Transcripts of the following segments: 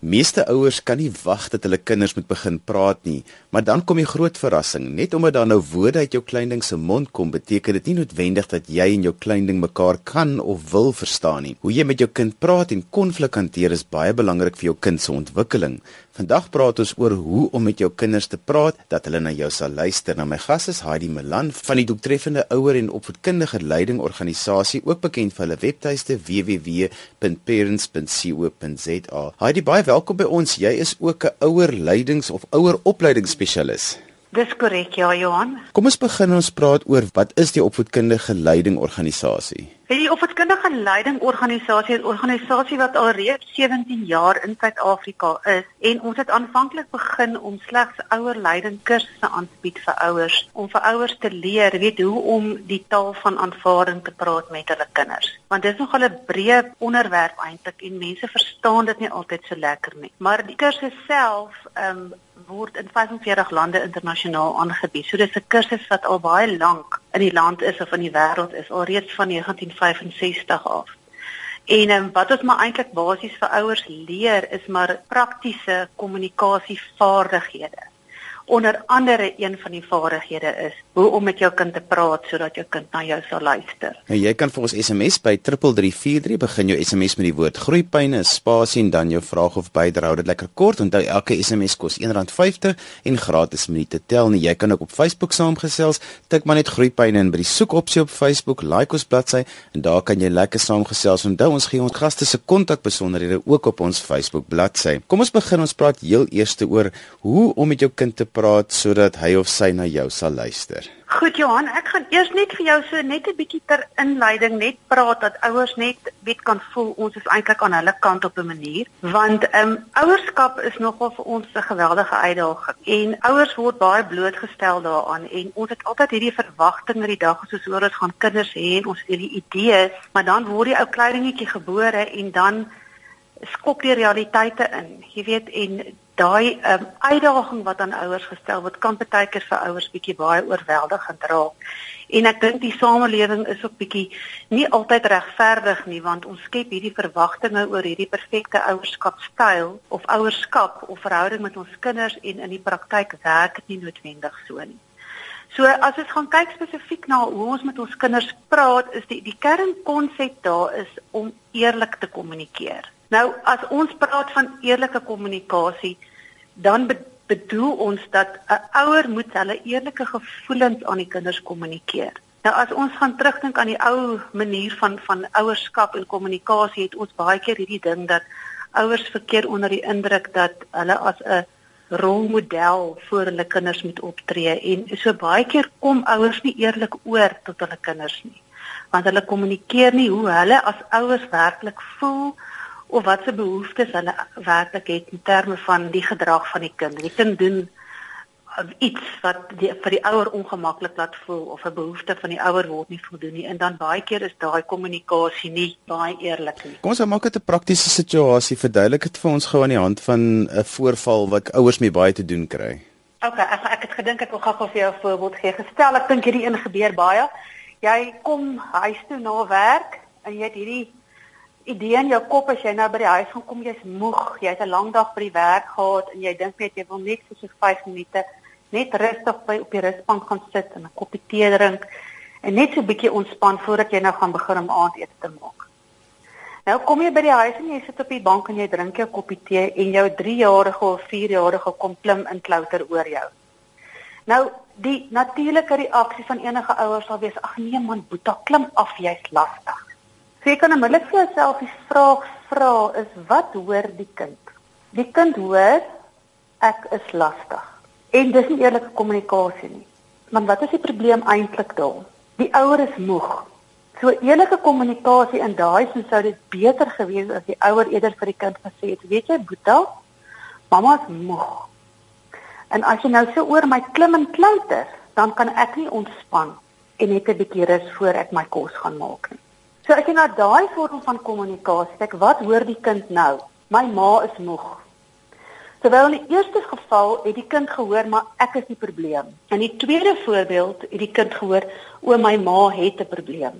Meeste ouers kan nie wag dat hulle kinders moet begin praat nie, maar dan kom die groot verrassing. Net omdat daar nou woorde uit jou kleinding se mond kom, beteken dit nie noodwendig dat jy en jou kleinding mekaar kan of wil verstaan nie. Hoe jy met jou kind praat en konflik hanteer is baie belangrik vir jou kind se ontwikkeling. Vandag praat ons oor hoe om met jou kinders te praat dat hulle na jou sal luister. Nou my gas is Heidi Milan van die Doeltreffende Ouer en Opvoedkundige Leiding Organisasie, ook bekend vir hulle webtuiste www.parents.co.za. Heidi, baie welkom by ons. Jy is ook 'n ouer leidings of ouer opleidingsspesialis. Dis korrek, ja, Johan. Kom ons begin ons praat oor wat is die opvoedkundige leiding organisasie? Die opvoedkundige leiding organisasie is 'n organisasie wat al reeds 17 jaar in Suid-Afrika is en ons het aanvanklik begin om slegs ouer leiding kursusse aan te bied vir ouers om vir ouers te leer weet hoe om die taal van aanvaarding te praat met hulle kinders. Want dit is nogal 'n breë onderwerp eintlik en mense verstaan dit nie altyd so lekker nie. Maar die kursus self ehm um, word in 45 lande internasionaal aangebied. So dis 'n kursus wat al baie lank in die land is of in die wêreld is, al reeds van 1965 af. En um, wat ons maar eintlik basies vir ouers leer is maar praktiese kommunikasievaardighede onder andere een van die vaardighede is hoe om met jou kind te praat sodat jou kind na jou sal luister. Nou jy kan vir ons SMS by 3343 begin jou SMS met die woord groeipyne, spasie en dan jou vraag of bydrae. Dit lekker kort. Onthou elke SMS kos R1.50 en gratis minute tel. Nie. Jy kan ook op Facebook saamgesels. Tik maar net groeipyne in by die soekopsie op Facebook, like ons bladsy en daar kan jy lekker saamgesels. Onthou ons gee ons gaste se kontakbesonderhede ook op ons Facebook bladsy. Kom ons begin ons praat heel eers oor hoe om met jou kind te praat sodat hy of sy na jou sal luister? Goed Johan, ek gaan eers net vir jou so net 'n bietjie ter inleiding net praat dat ouers net weet kan voel ons is eintlik aan hulle kant op 'n manier, want ehm um, ouerskap is nogal vir ons 'n geweldige uitdaging en ouers word baie blootgestel daaraan en ons het altyd hierdie verwagting dat die dag as ons hoor ons gaan kinders hê en ons het hierdie idees, maar dan word die ou kleintjie gebore en dan skop die realiteite in. Jy weet en daai um, uitdaging wat aan ouers gestel word kan baie keer vir ouers bietjie baie oorweldigend raak. En ek dink die samelewing is ook bietjie nie altyd regverdig nie want ons skep hierdie verwagtinge oor hierdie perfekte ouerskapstyl of ouerskap of verhouding met ons kinders en in die praktyk werk dit nie noodwendig so nie. So as ons gaan kyk spesifiek na hoe ons met ons kinders praat, is die die kernkonsep daar is om eerlik te kommunikeer. Nou as ons praat van eerlike kommunikasie, dan be bedoel ons dat 'n ouer moet hulle eerlike gevoelens aan die kinders kommunikeer. Nou as ons gaan terugdink aan die ou manier van van ouerskap en kommunikasie, het ons baie keer hierdie ding dat ouers verkeer onder die indruk dat hulle as 'n rolmodel vir hulle kinders moet optree en so baie keer kom ouers nie eerlik oor tot hulle kinders nie. Want hulle kommunikeer nie hoe hulle as ouers werklik voel of wat se behoeftes hulle werklik het in terme van die gedrag van die kind. Die kind doen uh, iets wat die, vir die ouer ongemaklik laat voel of 'n behoefte van die ouer word nie voldoen nie en dan baie keer is daai kommunikasie nie baie eerlik nie. Kom ons maak dit 'n praktiese situasie. Verduidelik dit vir ons gou aan die hand van 'n voorval wat ouers mee baie te doen kry. OK, ek ek het gedink ek wil gou vir jou 'n voorbeeld gee. Gestel ek dink hierdie een gebeur baie. Jy kom huis toe na werk en jy het hierdie idee in jou kop as jy nou by die huis gaan kom, jy's moeg, jy het 'n lang dag by die werk gehad en jy dink net jy wil net vir so 5 minute net rustig by op die rusbank gaan sit en 'n koppie tee drink en net so 'n bietjie ontspan voordat jy nou gaan begin om aandete te maak. Nou kom jy by die huis en jy sit op die bank en jy drink jou koppie tee en jou 3-jarige of 4-jarige kom klim in klouter oor jou. Nou die natuurlike reaksie van enige ouers sal wees: "Ag nee man, Boeta, klim af, jy's lastig." So jy kan onmiddellik vir jouself die vraag vra is wat hoor die kind? Die kind hoor ek is lastig. En dis nie eerlike kommunikasie nie. Want wat is die probleem eintlik daar? Die ouer is moeg. So eerlike kommunikasie in daai sin sou dit beter gewees as die ouer eerder vir die kind gesê het, weet jy Boeta, mamma is moeg. En as jy nou so oor my klim en klouter, dan kan ek nie ontspan en net 'n bietjie rus voor ek my kos gaan maak nie. So as jy na daai vorm van kommunikasie kyk, wat hoor die kind nou? My ma is moeg. Terwyl in die eerste geval het die kind gehoor maar ek is die probleem. In die tweede voorbeeld het die kind gehoor o my ma het 'n probleem.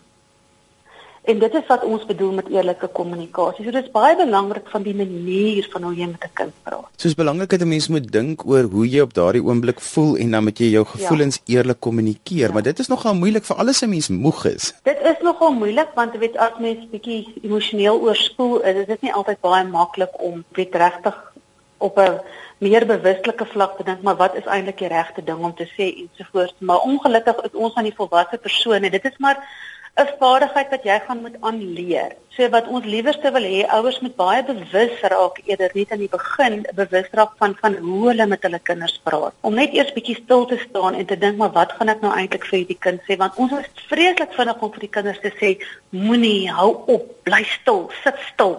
En dit is wat ons bedoel met eerlike kommunikasie. So dit is baie belangrik van die manier van hoe jy met 'n kind praat. Soos belangrik dat 'n mens moet dink oor hoe jy op daardie oomblik voel en dan moet jy jou gevoelens ja. eerlik kommunikeer, ja. maar dit is nogal moeilik vir alles 'n mens moeg is. Dit is nogal moeilik want jy weet as mens bietjie emosioneel oorspoel is, dit is nie altyd baie maklik om weet regtig op 'n meer bewuslike vlak te dink maar wat is eintlik die regte ding om te sê ensovoorts maar ongelukkig is ons aan die volwasse persone dit is maar 'n vaardigheid wat jy gaan moet aanleer. So wat ons liewerste wil hê ouers moet baie bewus raak eerder net aan die begin bewus raak van van hoe hulle met hulle kinders praat. Om net eers bietjie stil te staan en te dink maar wat gaan ek nou eintlik vir hierdie kind sê want ons is vreeslik vinnig om vir die kinders te sê moenie hou op, bly stil, sit stil.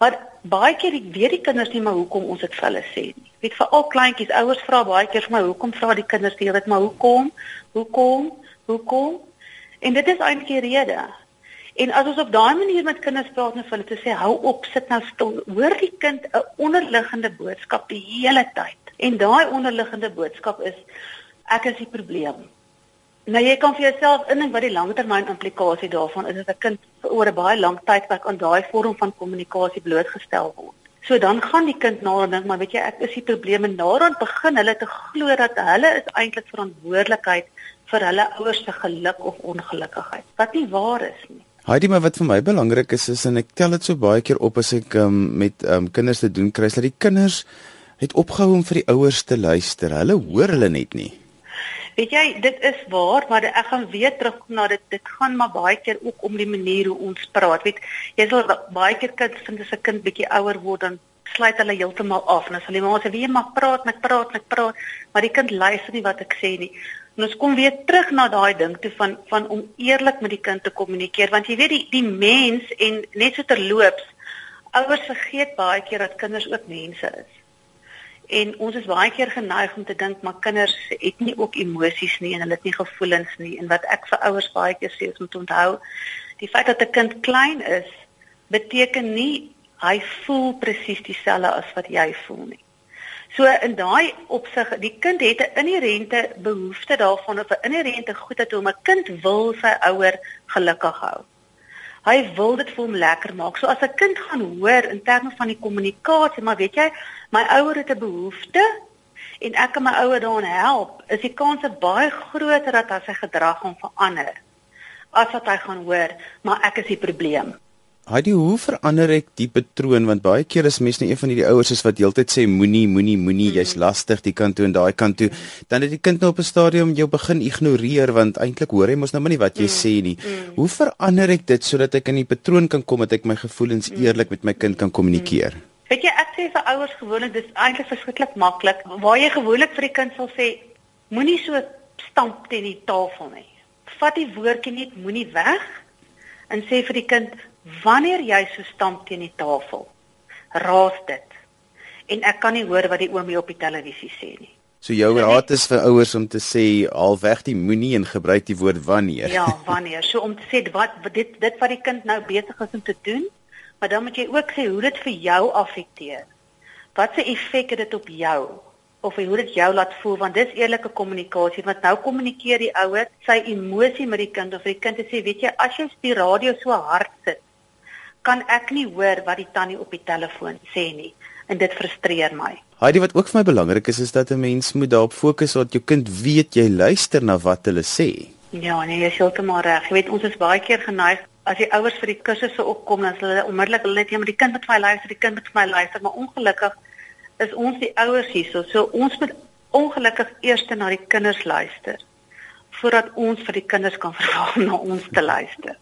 Maar baie keer weet die kinders nie maar hoekom ons dit vir hulle sê nie. Weet vir al kleintjies, ouers vra baie keer vir my hoekom vra die kinders tyd maar hoekom? Hoekom? Hoekom? En dit is eintlik die rede. En as ons op daai manier met kinders praat en hulle sê hou op, sit nou stil, hoor die kind 'n onderliggende boodskap die hele tyd. En daai onderliggende boodskap is ek is die probleem. Nou jy kan vir jouself indink wat die langtermyn implikasie daarvan is as 'n kind oor 'n baie lang tydperk aan daai vorm van kommunikasie blootgestel word. So dan gaan die kind na en dink maar weet jy ek is die probleem en daaraan begin hulle te glo dat hulle is eintlik verantwoordelikheid vir hulle ouers se geluk of ongelukkigheid wat nie waar is nie. Heidi, maar wat vir my belangrik is is en ek tel dit so baie keer op as ek um, met um, kinders te doen kry, is dat die kinders het opgehou om vir die ouers te luister. Hulle hoor hulle net nie. Weet jy, dit is waar, maar ek gaan weer terugkom na dit. Dit gaan maar baie keer ook om die manier hoe ons praat. Weet jy, sal baie keer kind vind as 'n kind bietjie ouer word dan sluit hulle heeltemal af en as hulle maar sê wie mag praat, net praat, net praat, maar die kind luister nie wat ek sê nie. En ons kom weer terug na daai ding toe van van om eerlik met die kind te kommunikeer want jy weet die die mens en net so terloops ouers vergeet baie keer dat kinders ook mense is. En ons is baie keer geneig om te dink maar kinders het nie ook emosies nie en hulle het nie gevoelens nie en wat ek vir ouers baie keer sê is om te onthou die feit dat 'n kind klein is beteken nie hy voel presies dieselfde as wat jy voel nie. So in daai opsig, die kind het 'n inherente behoefte daarvan of 'n inherente goedheid om 'n kind wil sy ouer gelukkig hou. Hy wil dit vir hom lekker maak. So as 'n kind gaan hoor in terme van die kommunikasie, maar weet jy, my ouer het 'n behoefte en ek kan my ouer daarin help, is die kans baie groter dat hy sy gedrag gaan verander as wat hy gaan hoor, maar ek is die probleem. Heidi, hoe verander ek die patroon want baie keer is mense net een van hierdie ouers is wat heeltyd sê moenie, moenie, moenie, mm. jy's lastig die kant toe en daai kant toe. Dan het die kind nou op 'n stadium jou begin ignoreer want eintlik hoor hy mos nou maar nie wat jy mm. sê nie. Mm. Hoe verander ek dit sodat ek in die patroon kan kom dat ek my gevoelens mm. eerlik met my kind kan kommunikeer? Mm. Weet jy, ek sê vir ouers gewoonlik dis eintlik verskriklik maklik. Waar jy gewoonlik vir die kind sal sê moenie so stamp teen die tafel nie. Vat die woordjie net moenie weg en sê vir die kind Wanneer jy so stamp teen die tafel, raas dit. En ek kan nie hoor wat die oomie op die televisie sê nie. So jou raad is vir ouers om te sê al weg die moenie en gebruik die woord wanneer. Ja, wanneer. So om te sê wat dit dit wat die kind nou besig is om te doen, maar dan moet jy ook sê hoe dit vir jou affekteer. Wat se effek het dit op jou? of hoe dit jou laat voel want dis eerlike kommunikasie want nou kommunikeer die ouer sy emosie met die kind of die kind sê weet jy as jy die radio so hard sit kan ek nie hoor wat die tannie op die telefoon sê nie en dit frustreer my. Heidi wat ook vir my belangrik is is dat 'n mens moet daarop fokus dat jou kind weet jy luister na wat hulle sê. Ja, nee, jy is heeltemal reg. Jy weet ons is baie keer geneig as die ouers vir die kursusse opkom dan hulle onmiddellik hulle net ja, maar die kind moet vir my luister, die kind moet vir my luister, maar ongelukkig is ons die ouers hierso. So ons moet ongelukkig eers na die kinders luister voordat ons vir die kinders kan vra om na ons te luister.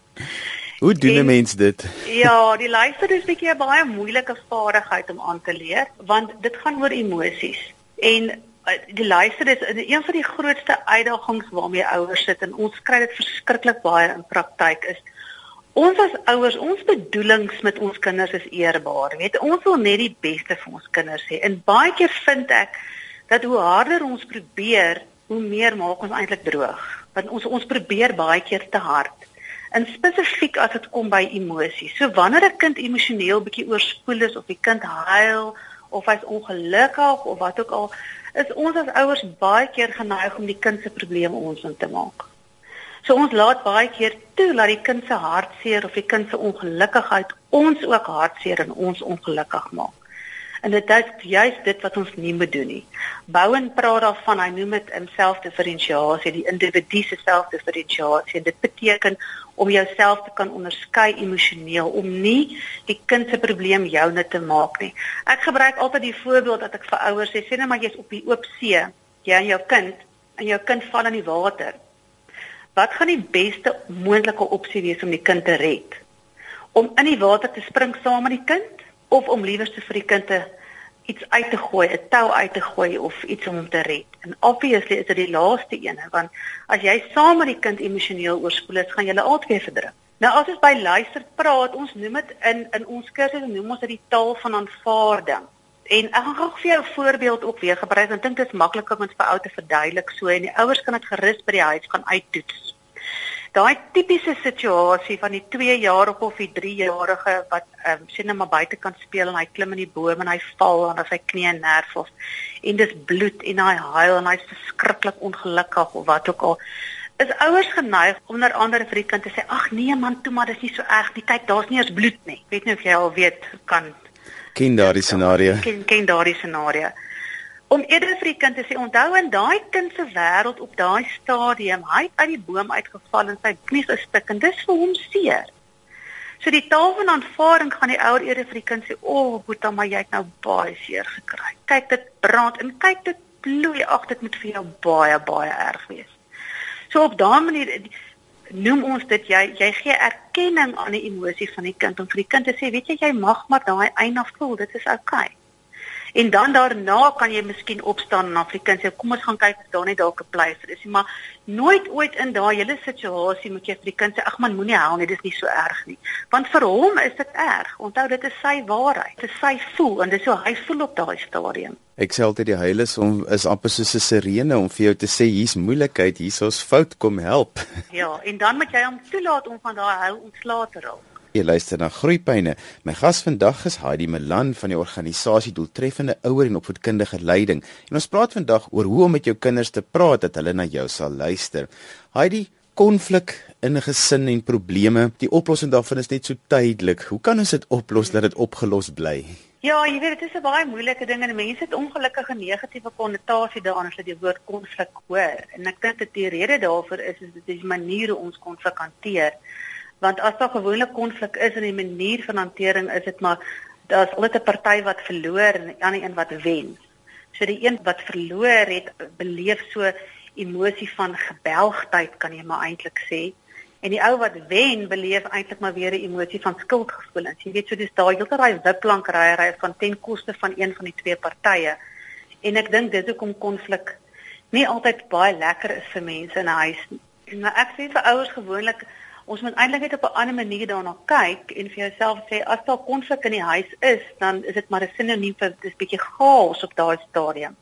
Hoe doen 'n mens dit? Ja, die luister is 'n bietjie 'n baie moeilike vaardigheid om aan te leer, want dit gaan oor emosies. En eh, die luister is een van die grootste uitdagings waarmee ouers sit en ons kry dit verskriklik baie in praktyk is ons as ouers, ons bedoelings met ons kinders is eerbaar. Weet, ons wil net die beste vir ons kinders hê. En baie keer vind ek dat hoe harder ons probeer, hoe meer maak ons eintlik droog. Want ons ons probeer baie keer te hard en spesifiek as dit kom by emosies. So wanneer 'n kind emosioneel bietjie oorspoel is of die kind huil of hy's ongelukkig of wat ook al, is ons as ouers baie keer geneig om die kind se probleme ons in te maak. So ons laat baie keer toe dat die kind se hartseer of die kind se ongelukkigheid ons ook hartseer en ons ongelukkig maak. En dit is juist dit wat ons nie moet doen nie. Bouen praat daarvan, hy noem dit selfdifferensiasie, die individu se selfdifferensiasie. Dit beteken om jouself te kan onderskei emosioneel om nie die kind se probleem joune te maak nie. Ek gebruik altyd die voorbeeld dat ek vir ouers sê, sê net maar jy's op die oop see, jy en jou kind en jou kind val in die water. Wat gaan die beste moontlike opsie wees om die kind te red? Om in die water te spring saam met die kind of om liewers te vir die kind te iets uit te gooi, 'n tou uit te gooi of iets om hom te red. En obviously is dit die laaste ene want as jy saam met die kind emosioneel oorspoel is, gaan julle albei verdruk. Nou as ons by luister praat, ons noem dit in in ons kursus noem ons dit die taal van aanvaarding. En ek gaan gou vir jou 'n voorbeeld ook weer gebruik want ek dink dit is makliker om dit vir ouers te verduidelik so en die ouers kan dit gerus by die huis gaan uittoets. Daai tipiese situasie van die 2-jarige of die 3-jarige wat ehm um, sien net maar buite kan speel en hy klim in die boom en hy val en as hy knie nerf of en dis bloed en hy huil en hy's verskriklik ongelukkig of wat ook al. Is ouers geneig om onder andere vir die kind te sê ag nee man, toe maar dis nie so erg nie. Kyk, daar's nie eens bloed nie. Weet nie of jy al weet kan ken daardie scenario. Ken ken daardie scenario om eerder vir die kind te sê onthou in daai kind se wêreld op daai stadium hy het uit die boom uitgeval en sy knie gestik en dis vir hom seer. So die taal van aanvaarding gaan die ouer eerder vir die kind sê o, oh, boeta maar jy het nou baie seer gekry. Kyk dit brand en kyk dit bloei ag dit moet vir jou baie baie erg wees. So op daai manier noem ons dit jy jy gee erkenning aan die emosie van die kind om vir die kind te sê weet jy jy mag maar daai eina voel dit is oukei. Okay. En dan daarna kan jy miskien opstaan en Afrikaans sê kom ons gaan kyk of daar net dalk 'n pleister is, maar nooit ooit in daai hele situasie moet jy vir die kind sê ag man moenie huil nie, dis nie so erg nie. Want vir hom is dit erg. Onthou dit is sy waarheid. Dit is sy voel en dis hoe hy voel op daai stadium. Ek sê altyd die huil is om is amper soos 'n sirene om vir jou te sê hier's moeilikheid, hier's ons fout, kom help. Ja, en dan moet jy hom toelaat om van daai huil ontslae te raak. Jy luister na Groepyne. My gas vandag is Heidi Melan van die organisasie Doeltreffende Ouer en Opvoedkundige Leiding. En ons praat vandag oor hoe om met jou kinders te praat dat hulle na jou sal luister. Heidi, konflik in 'n gesin en probleme, die oplossing daarvan is net so tydelik. Hoe kan ons dit oplos dat dit opgelos bly? Ja, jy weet dit is 'n baie moeilike ding en mense het ongelukkige negatiewe konnotasie daaraan as hulle die woord konflik hoor. En ek dink dat die rede daarvoor is is dit is maniere ons konflik hanteer want as daar gewoonlik konflik is in die manier van hantering is dit maar daar's altyd 'n party wat verloor en 'n ander een wat wen. So die een wat verloor het beleef so emosie van gebelgdheid kan jy maar eintlik sê en die ou wat wen beleef eintlik maar weer 'n emosie van skuldgevoelens. Jy weet so dis daai heeltyd daai wipplank raai van ten koste van een van die twee partye. En ek dink dis hoekom konflik nie altyd baie lekker is vir mense in 'n huis nie. Maar ek sê vir ouers gewoonlik ons moet eintlik net op 'n ander manier daarna kyk en vir jouself sê as daar konflik in die huis is, dan is dit maar 'n sinoniem vir dis bietjie chaos op daai stadium.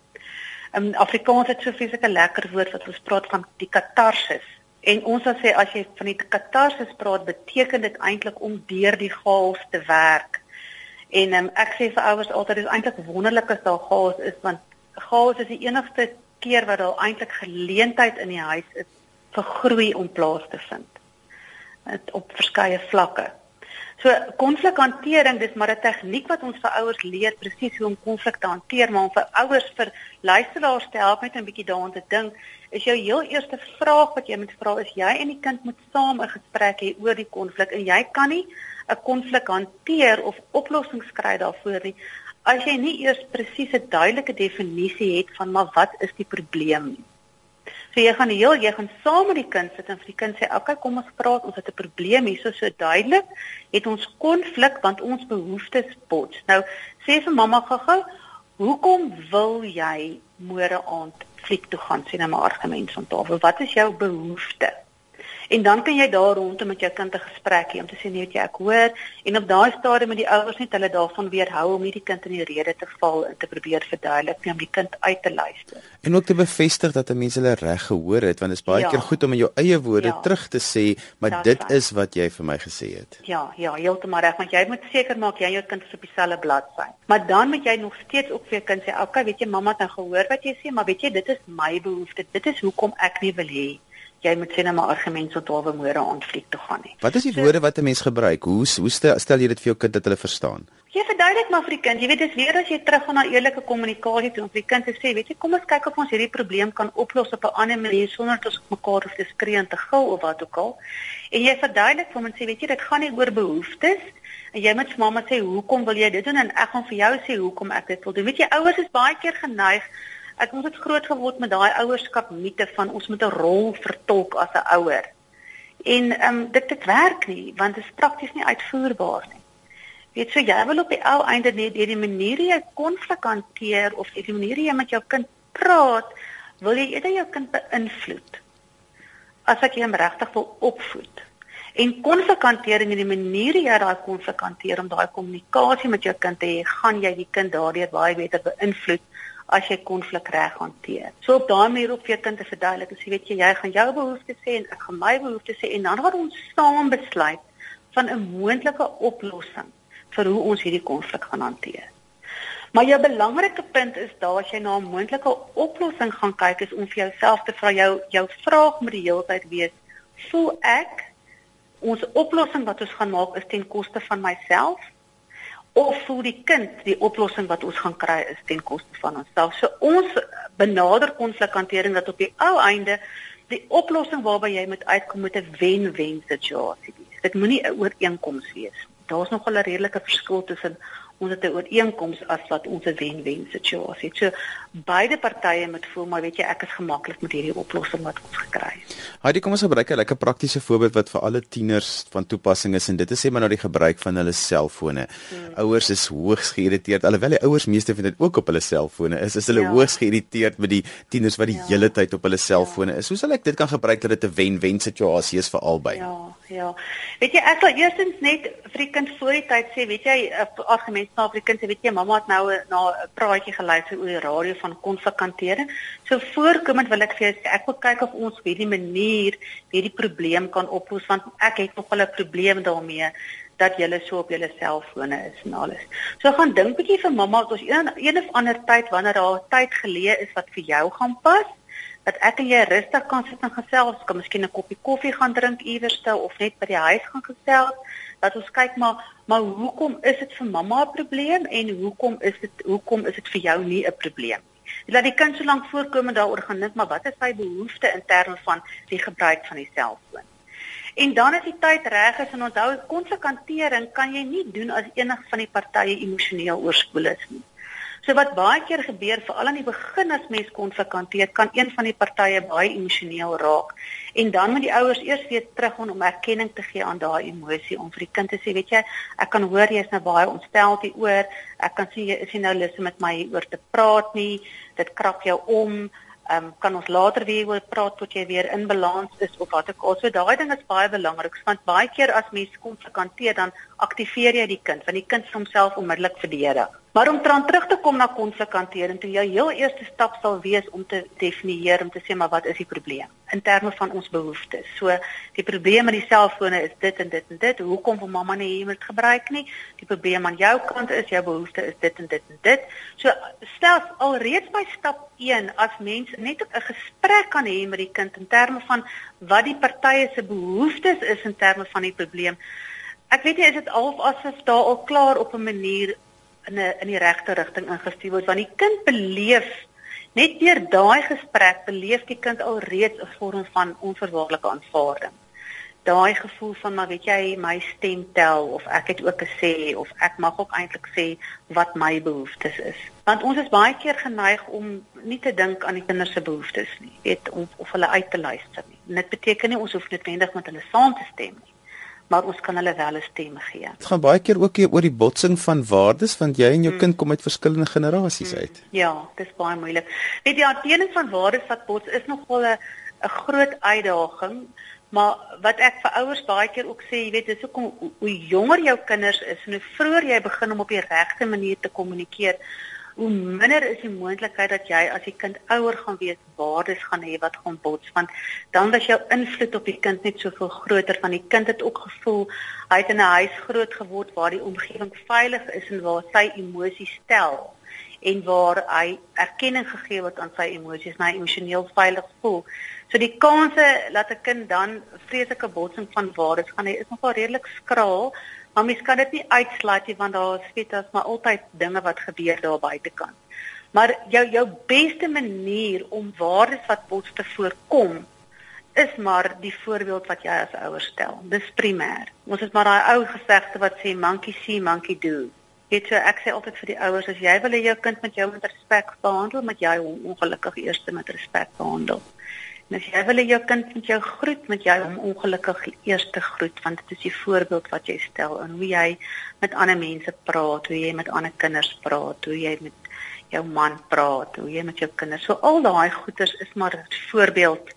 In Afrikaans het so fisieke lekker woord wat ons praat van die katarsis. En ons sal sê as jy van die katarsis praat, beteken dit eintlik om deur die chaos te werk. En um, ek sê vir ouers altyd dis eintlik wonderlik as daar chaos is want chaos is die enigste keer wat daar eintlik geleentheid in die huis is vir groei om plaas te vind op verskeie vlakke. So konflikhantering, dis maar 'n tegniek wat ons vir ouers leer presies hoe om konflik te hanteer, maar om vir ouers vir luisteraars te help met 'n bietjie daaraan te dink, is jou heel eerste vraag wat jy moet vra is jy en die kind moet saam 'n gesprek hê oor die konflik en jy kan nie 'n konflik hanteer of oplossings kry daarvoor nie as jy nie eers presies 'n duidelike definisie het van maar wat is die probleem nie. So jy gaan heel jy gaan saam met die kind sit en vir die kind sê, "Oké, okay, kom ons praat, ons het 'n probleem hier, so duidelik, het ons konflik want ons behoeftes bots." Nou sê vir mamma gou-gou, "Hoekom wil jy môre aand fliek toe gaan sien 'n argument van tafel? Wat is jou behoefte?" En dan kan jy daar rondom met jou kind 'n gesprek hê om te sê nee, jy ek hoor en op daai stadium moet die ouers net hulle daarvan weerhou om nie die kind in die rede te val en te probeer verduidelik nie om die kind uit te luister. En ook te bevestig dat 'n mens hulle reg gehoor het want dit is baie ja. keer goed om in jou eie woorde ja. terug te sê, maar dat dit is wat jy vir my gesê het. Ja, ja, heeltemal reg, want jy moet seker maak jy en jou kind is op dieselfde bladsy. Maar dan moet jy nog steeds ook vir jou kind sê, "Oké, okay, weet jy mamma het nou gehoor wat jy sê, maar weet jy dit is my behoefte. Dit is hoekom ek nie wil hê jy moet sê net maar argumente tot waar môre aanvlieg toe gaan nie. Wat is die so, woorde wat 'n mens gebruik? Hoe hoe stel, jy dit vir jou kind dat hulle verstaan? Jy verduidelik maar vir die kind. Jy weet dis weer as jy terug gaan na eerlike kommunikasie toe om vir die kind te sê, weet jy, kom ons kyk of ons hierdie probleem kan oplos op 'n ander manier sonder dat ons mekaar hoef te skree en te gil of wat ook al. En jy verduidelik vir hom en sê, weet jy, dit gaan nie oor behoeftes en jy moet vir mamma sê, "Hoekom wil jy dit doen?" en ek gaan vir jou sê hoekom ek dit wil doen. Weet jy, ouers is baie keer geneig ek ons het groot geword met daai ouerskap mite van ons moet 'n rol vertolk as 'n ouer. En ehm um, dit dit werk nie want dit is prakties nie uitvoerbaar nie. Weet so jy wil op die ou einde net deur die manier jy konflik hanteer of die manier jy met jou kind praat, wil jy eerder jou kind beïnvloed as ek hom regtig wil opvoed. En konflik hantering en die manier jy daai konflik hanteer om daai kommunikasie met jou kind te hê, gaan jy die kind daardeur baie beter beïnvloed as jy konflik reg hanteer. So op daai manier op jou kind te verduidelik, as jy weet jy, jy gaan jou behoeftes sê en ek gaan my behoeftes sê en dan gaan ons saam besluit van 'n moontlike oplossing vir hoe ons hierdie konflik gaan hanteer. Maar jou belangrike punt is daar as jy na 'n moontlike oplossing gaan kyk is om vir jouself te vra jou jou vraag moet die hele tyd wees: voel ek ons oplossing wat ons gaan maak is ten koste van myself of voel die kind die oplossing wat ons gaan kry is ten koste van onsself. So ons benader konflikhantering dat op die ou einde die oplossing waarby jy moet uitkom met 'n wen-wen situasie wees. Dit moenie 'n ooreenkoms wees. Daar's nog 'n redelike verskil tussen ons het 'n ooreenkoms as wat ons 'n wen-wen situasie. So beide partye moet voel maar weet jy ek is gemaklik met hierdie oplossing wat ons gekry het. Heidi, kom ons gebruik 'n lekker praktiese voorbeeld wat vir alle tieners van toepassing is en dit is sê maar nou die gebruik van hulle selfone. Hmm. Ouers is hoogs geïrriteerd alhoewel die ouers meeste van dit ook op hulle selfone is. Is hulle ja. hoogs geïrriteerd met die tieners wat die ja. hele tyd op hulle selfone ja. is. Hoe sal ek dit kan gebruik dat dit 'n wen-wen situasie is vir albei? Ja, ja. Weet jy ek sal eerstens net vir die kind voor die tyd sê, weet jy, eh, argument na vir die kind sê weet jy mamma het nou na 'n praatjie geluister oor die radio van konflikhantering. So voorkomend wil ek vir jou sê ek wil kyk of ons hierdie manier hierdie probleem kan oplos want ek het nog 'n probleem daarmee dat jy so op jou selfone is en alles. So gaan dink bietjie vir mamma dat ons een, een of ander tyd wanneer daar tyd geleë is wat vir jou gaan pas dat ek en jy rustig kan sit en gesels, kan miskien 'n koppie koffie gaan drink iewers te of net by die huis gaan gesels dat ons kyk maar maar hoekom is dit vir mamma 'n probleem en hoekom is dit hoekom is dit vir jou nie 'n probleem. Laat die kind so lank voorkom en daaroor gaan dink maar wat is sy behoefte in terme van die gebruik van die selfoon. En dan as die tyd reg is en onthou konflikhantering kan jy nie doen as enig van die partye emosioneel oorspoel is nie. So wat baie keer gebeur, veral aan die begin as mens konflik hanteer, kan een van die partye baie emosioneel raak. En dan moet die ouers eers weer teruggaan om erkenning te gee aan daai emosie om vir die kind te sê, weet jy, ek kan hoor jy is nou baie ontstel hieroor. Ek kan sien jy is nie nou lus om met my oor te praat nie. Dit krap jou om. Ehm um, kan ons later weer oor praat tot jy weer in balans is of wat ook al. So daai ding is baie belangrik want baie keer as mens konflik hanteer dan aktiveer jy die kind want die kind se homself onmiddellik verdedig. Maar om dan terug te kom na konflikhantering, toe jou heel eerste stap sal wees om te definieer om te sê maar wat is die probleem in terme van ons behoeftes. So die probleem met die selfone is dit en dit en dit. Hoekom wil mamma nie hier moet gebruik nie? Die probleem aan jou kant is jou behoefte is dit en dit en dit. So stel alreeds by stap 1 as mens net 'n gesprek kan hê met die kind in terme van wat die partye se behoeftes is in terme van die probleem. Ek weet nie is dit al of asof daar al klaar op 'n manier in 'n in die regte rigting ingestuur word want die kind beleef net deur daai gesprek beleef die kind alreeds 'n vorm van onverwaarlike aanvaarding. Daai gevoel van maar weet jy my stem tel of ek het ook 'n sê of ek mag ook eintlik sê wat my behoeftes is. Want ons is baie keer geneig om nie te dink aan die kinders se behoeftes nie, weet of, of hulle uit te luister nie. Dit beteken nie ons hoef noodwendig met hulle saam te stem nie maar ons kan hulle wel 'n stem gee. Dit gaan baie keer ook oor die botsing van waardes want jy en jou hmm. kind kom uit verskillende generasies hmm. uit. Ja, dis baie moeilik. Weet jy, die aantekening van waardes wat bots is nogal 'n 'n groot uitdaging. Maar wat ek vir ouers baie keer ook sê, jy weet, dis hoekom hoe jonger jou kinders is en hoe vroeër jy begin om op die regte manier te kommunikeer, hoe minder is die moontlikheid dat jy as die kind ouer gaan wees waardes gaan hê wat gaan bots want dan was jou invloed op die kind net soveel groter van die kind het ook gevoel hy het in 'n huis groot geword waar die omgewing veilig is en waar sy emosies tel en waar hy erkenning gegee word aan sy emosies, hy emosioneel veilig voel. So die kanse dat 'n kind dan vreeslike botsing van waardes gaan hê is nogal redelik skraal, maar mens kan dit nie uitsluit nie want daar is weet as maar altyd dinge wat gebeur daar buitekant. Maar jou jou beste manier om waardes wat bots te voorkom is maar die voorbeeld wat jy as ouer stel. Dis primêr. Ons het maar daai ou gesegde wat sê monkey see monkey do. Dit so ek sê altyd vir die ouers as jy wil hê jou kind met jou met respek behandel, moet jy hom ongelukkig eers met respek behandel. En as jy wil hê jou kind moet jou groet, moet jy hom ongelukkig eers groet want dit is die voorbeeld wat jy stel in hoe jy met ander mense praat, hoe jy met ander kinders praat, hoe jy met jou man praat, hoe jy met jou kinders. So al daai goeters is maar 'n voorbeeld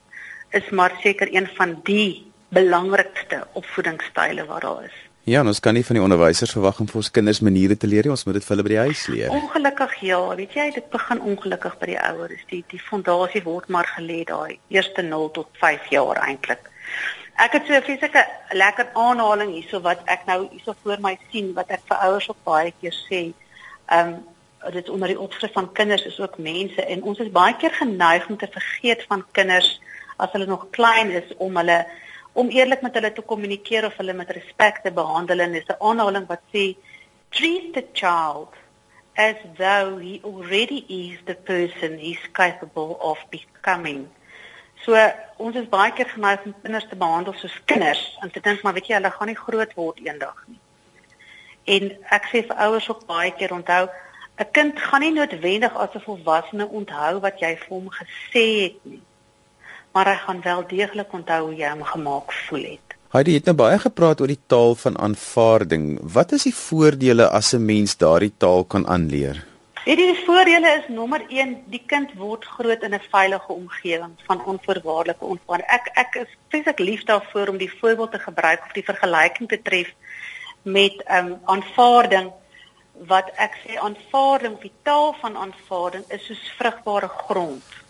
is maar seker een van die belangrikste opvoedingsstyle wat daar is. Ja, ons kan nie van die onderwysers verwag om vir ons kinders maniere te leer nie. Ons moet dit vir hulle by die huis leer. Ongelukkig ja, weet jy, dit begin ongelukkig by die ouers. Die die fondasie word maar gelê daai eerste 0 tot 5 jaar eintlik. Ek het so 'n fisieke lekker aanhaling hierso wat ek nou hierso voor my sien wat ek vir ouers op baie keer sê. Ehm um, dit onder die opskrif van kinders is ook mense en ons is baie keer geneig om te vergeet van kinders as hulle nog klein is om hulle om eerlik met hulle te kommunikeer of hulle met respek te behandel en dis 'n aanhaling wat sê treat the child as though he already is the person he's capable of becoming. So ons is baie keer geneig om kinders te behandel soos kinders en te dink maar weet jy hulle gaan nie groot word eendag nie. En ek sê vir ouers ook baie keer onthou 'n kind gaan nie noodwendig as 'n volwassene onthou wat jy vir hom gesê het nie maar hy gaan wel deeglik onthou hoe jy hom gemaak voel het. Heidi het nou baie gepraat oor die taal van aanvaarding. Wat is die voordele as 'n mens daardie taal kan aanleer? Weet jy die voordele is nommer 1, die kind word groot in 'n veilige omgewing van onvoorwaardelike ontvang. Ek ek is vreeslik lief daarvoor om die voorbeeld te gebruik of die vergelyking te tref met ehm um, aanvaarding wat ek sê aanvaarding, die taal van aanvaarding is soos vrugbare grond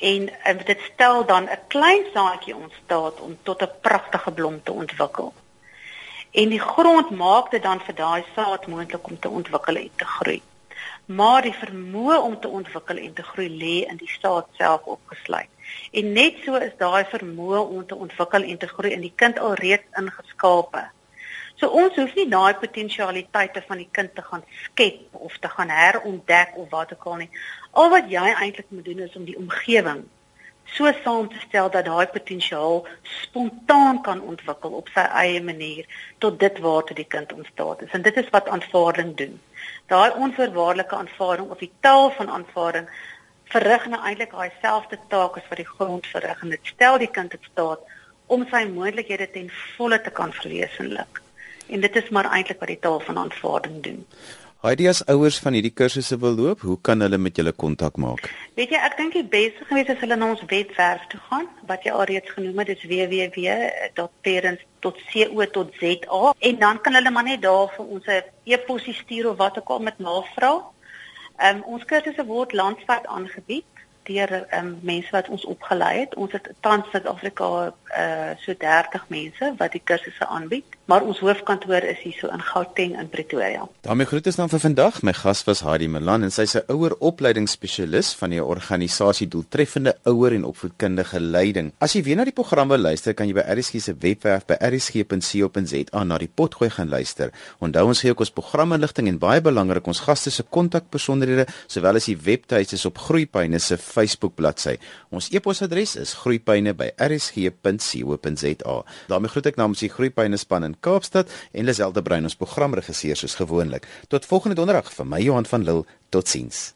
en um, dit stel dan 'n klein saadjie ontstaat om tot 'n pragtige blom te ontwikkel. En die grond maak dit dan vir daai saad moontlik om te ontwikkel en te groei. Maar die vermoë om te ontwikkel en te groei lê in die saad self opgesluit. En net so is daai vermoë om te ontwikkel en te groei in die kind alreeds ingeskape. So ons hoef nie daai potensialiteite van die kind te gaan skep of te gaan herontdek of wat ook al nie. Al wat jy eintlik moet doen is om die omgewing so saam te stel dat daai potensiaal spontaan kan ontwikkel op sy eie manier tot dit waartoe die kind ontstaan is. En dit is wat aanvaarding doen. Daai onvoorwaardelike aanvaarding of die taal van aanvaarding verrig nou eintlik daai selfde taak as wat die grond verrig en dit stel die kind in staat om sy moontlikhede ten volle te kan verwesenlik en dit is maar eintlik wat die taal van aanvaarding doen. Heidi as ouers van hierdie kursusse wil loop, hoe kan hulle met julle kontak maak? Weet jy, ek dink die beste gewees is hulle na ons webwerf toe gaan wat jy alreeds genoem het, dis www.parents.co.za en dan kan hulle maar net daar vir ons 'n e-pos stuur of wat ook al met navraag. Ehm um, ons kursusse word landwyd aangebied deur um, mense wat ons opgelei het. Ons het tans Suid-Afrika uh so 30 mense wat die kursusse aanbied, maar ons hoofkantoor is hier so in Gauteng in Pretoria. daarmee groet ons dan vir vandag. My gas was Hadi Milan en sy is 'n ouer opleidingsspesialis van die organisasie Doeltreffende Ouer en Opvoedkundige Leiding. As jy weer na die program wil luister, kan jy by RSG se webwerf by rsg.co.za na die potgooi gaan luister. Onthou ons gee ook ons programinligting en baie belangrik ons gaste se kontakbesonderhede sowel as die webtuiste op Groeipyne se Facebook bladsy. Ons e-posadres is groeipyne@rsg.co.za. daarmee groet ek namens die Groeipyne span in Kaapstad en Liselde Brein ons programregisseur soos gewoonlik. Tot volgende donderdag vir my Johan van Lille. Totsiens.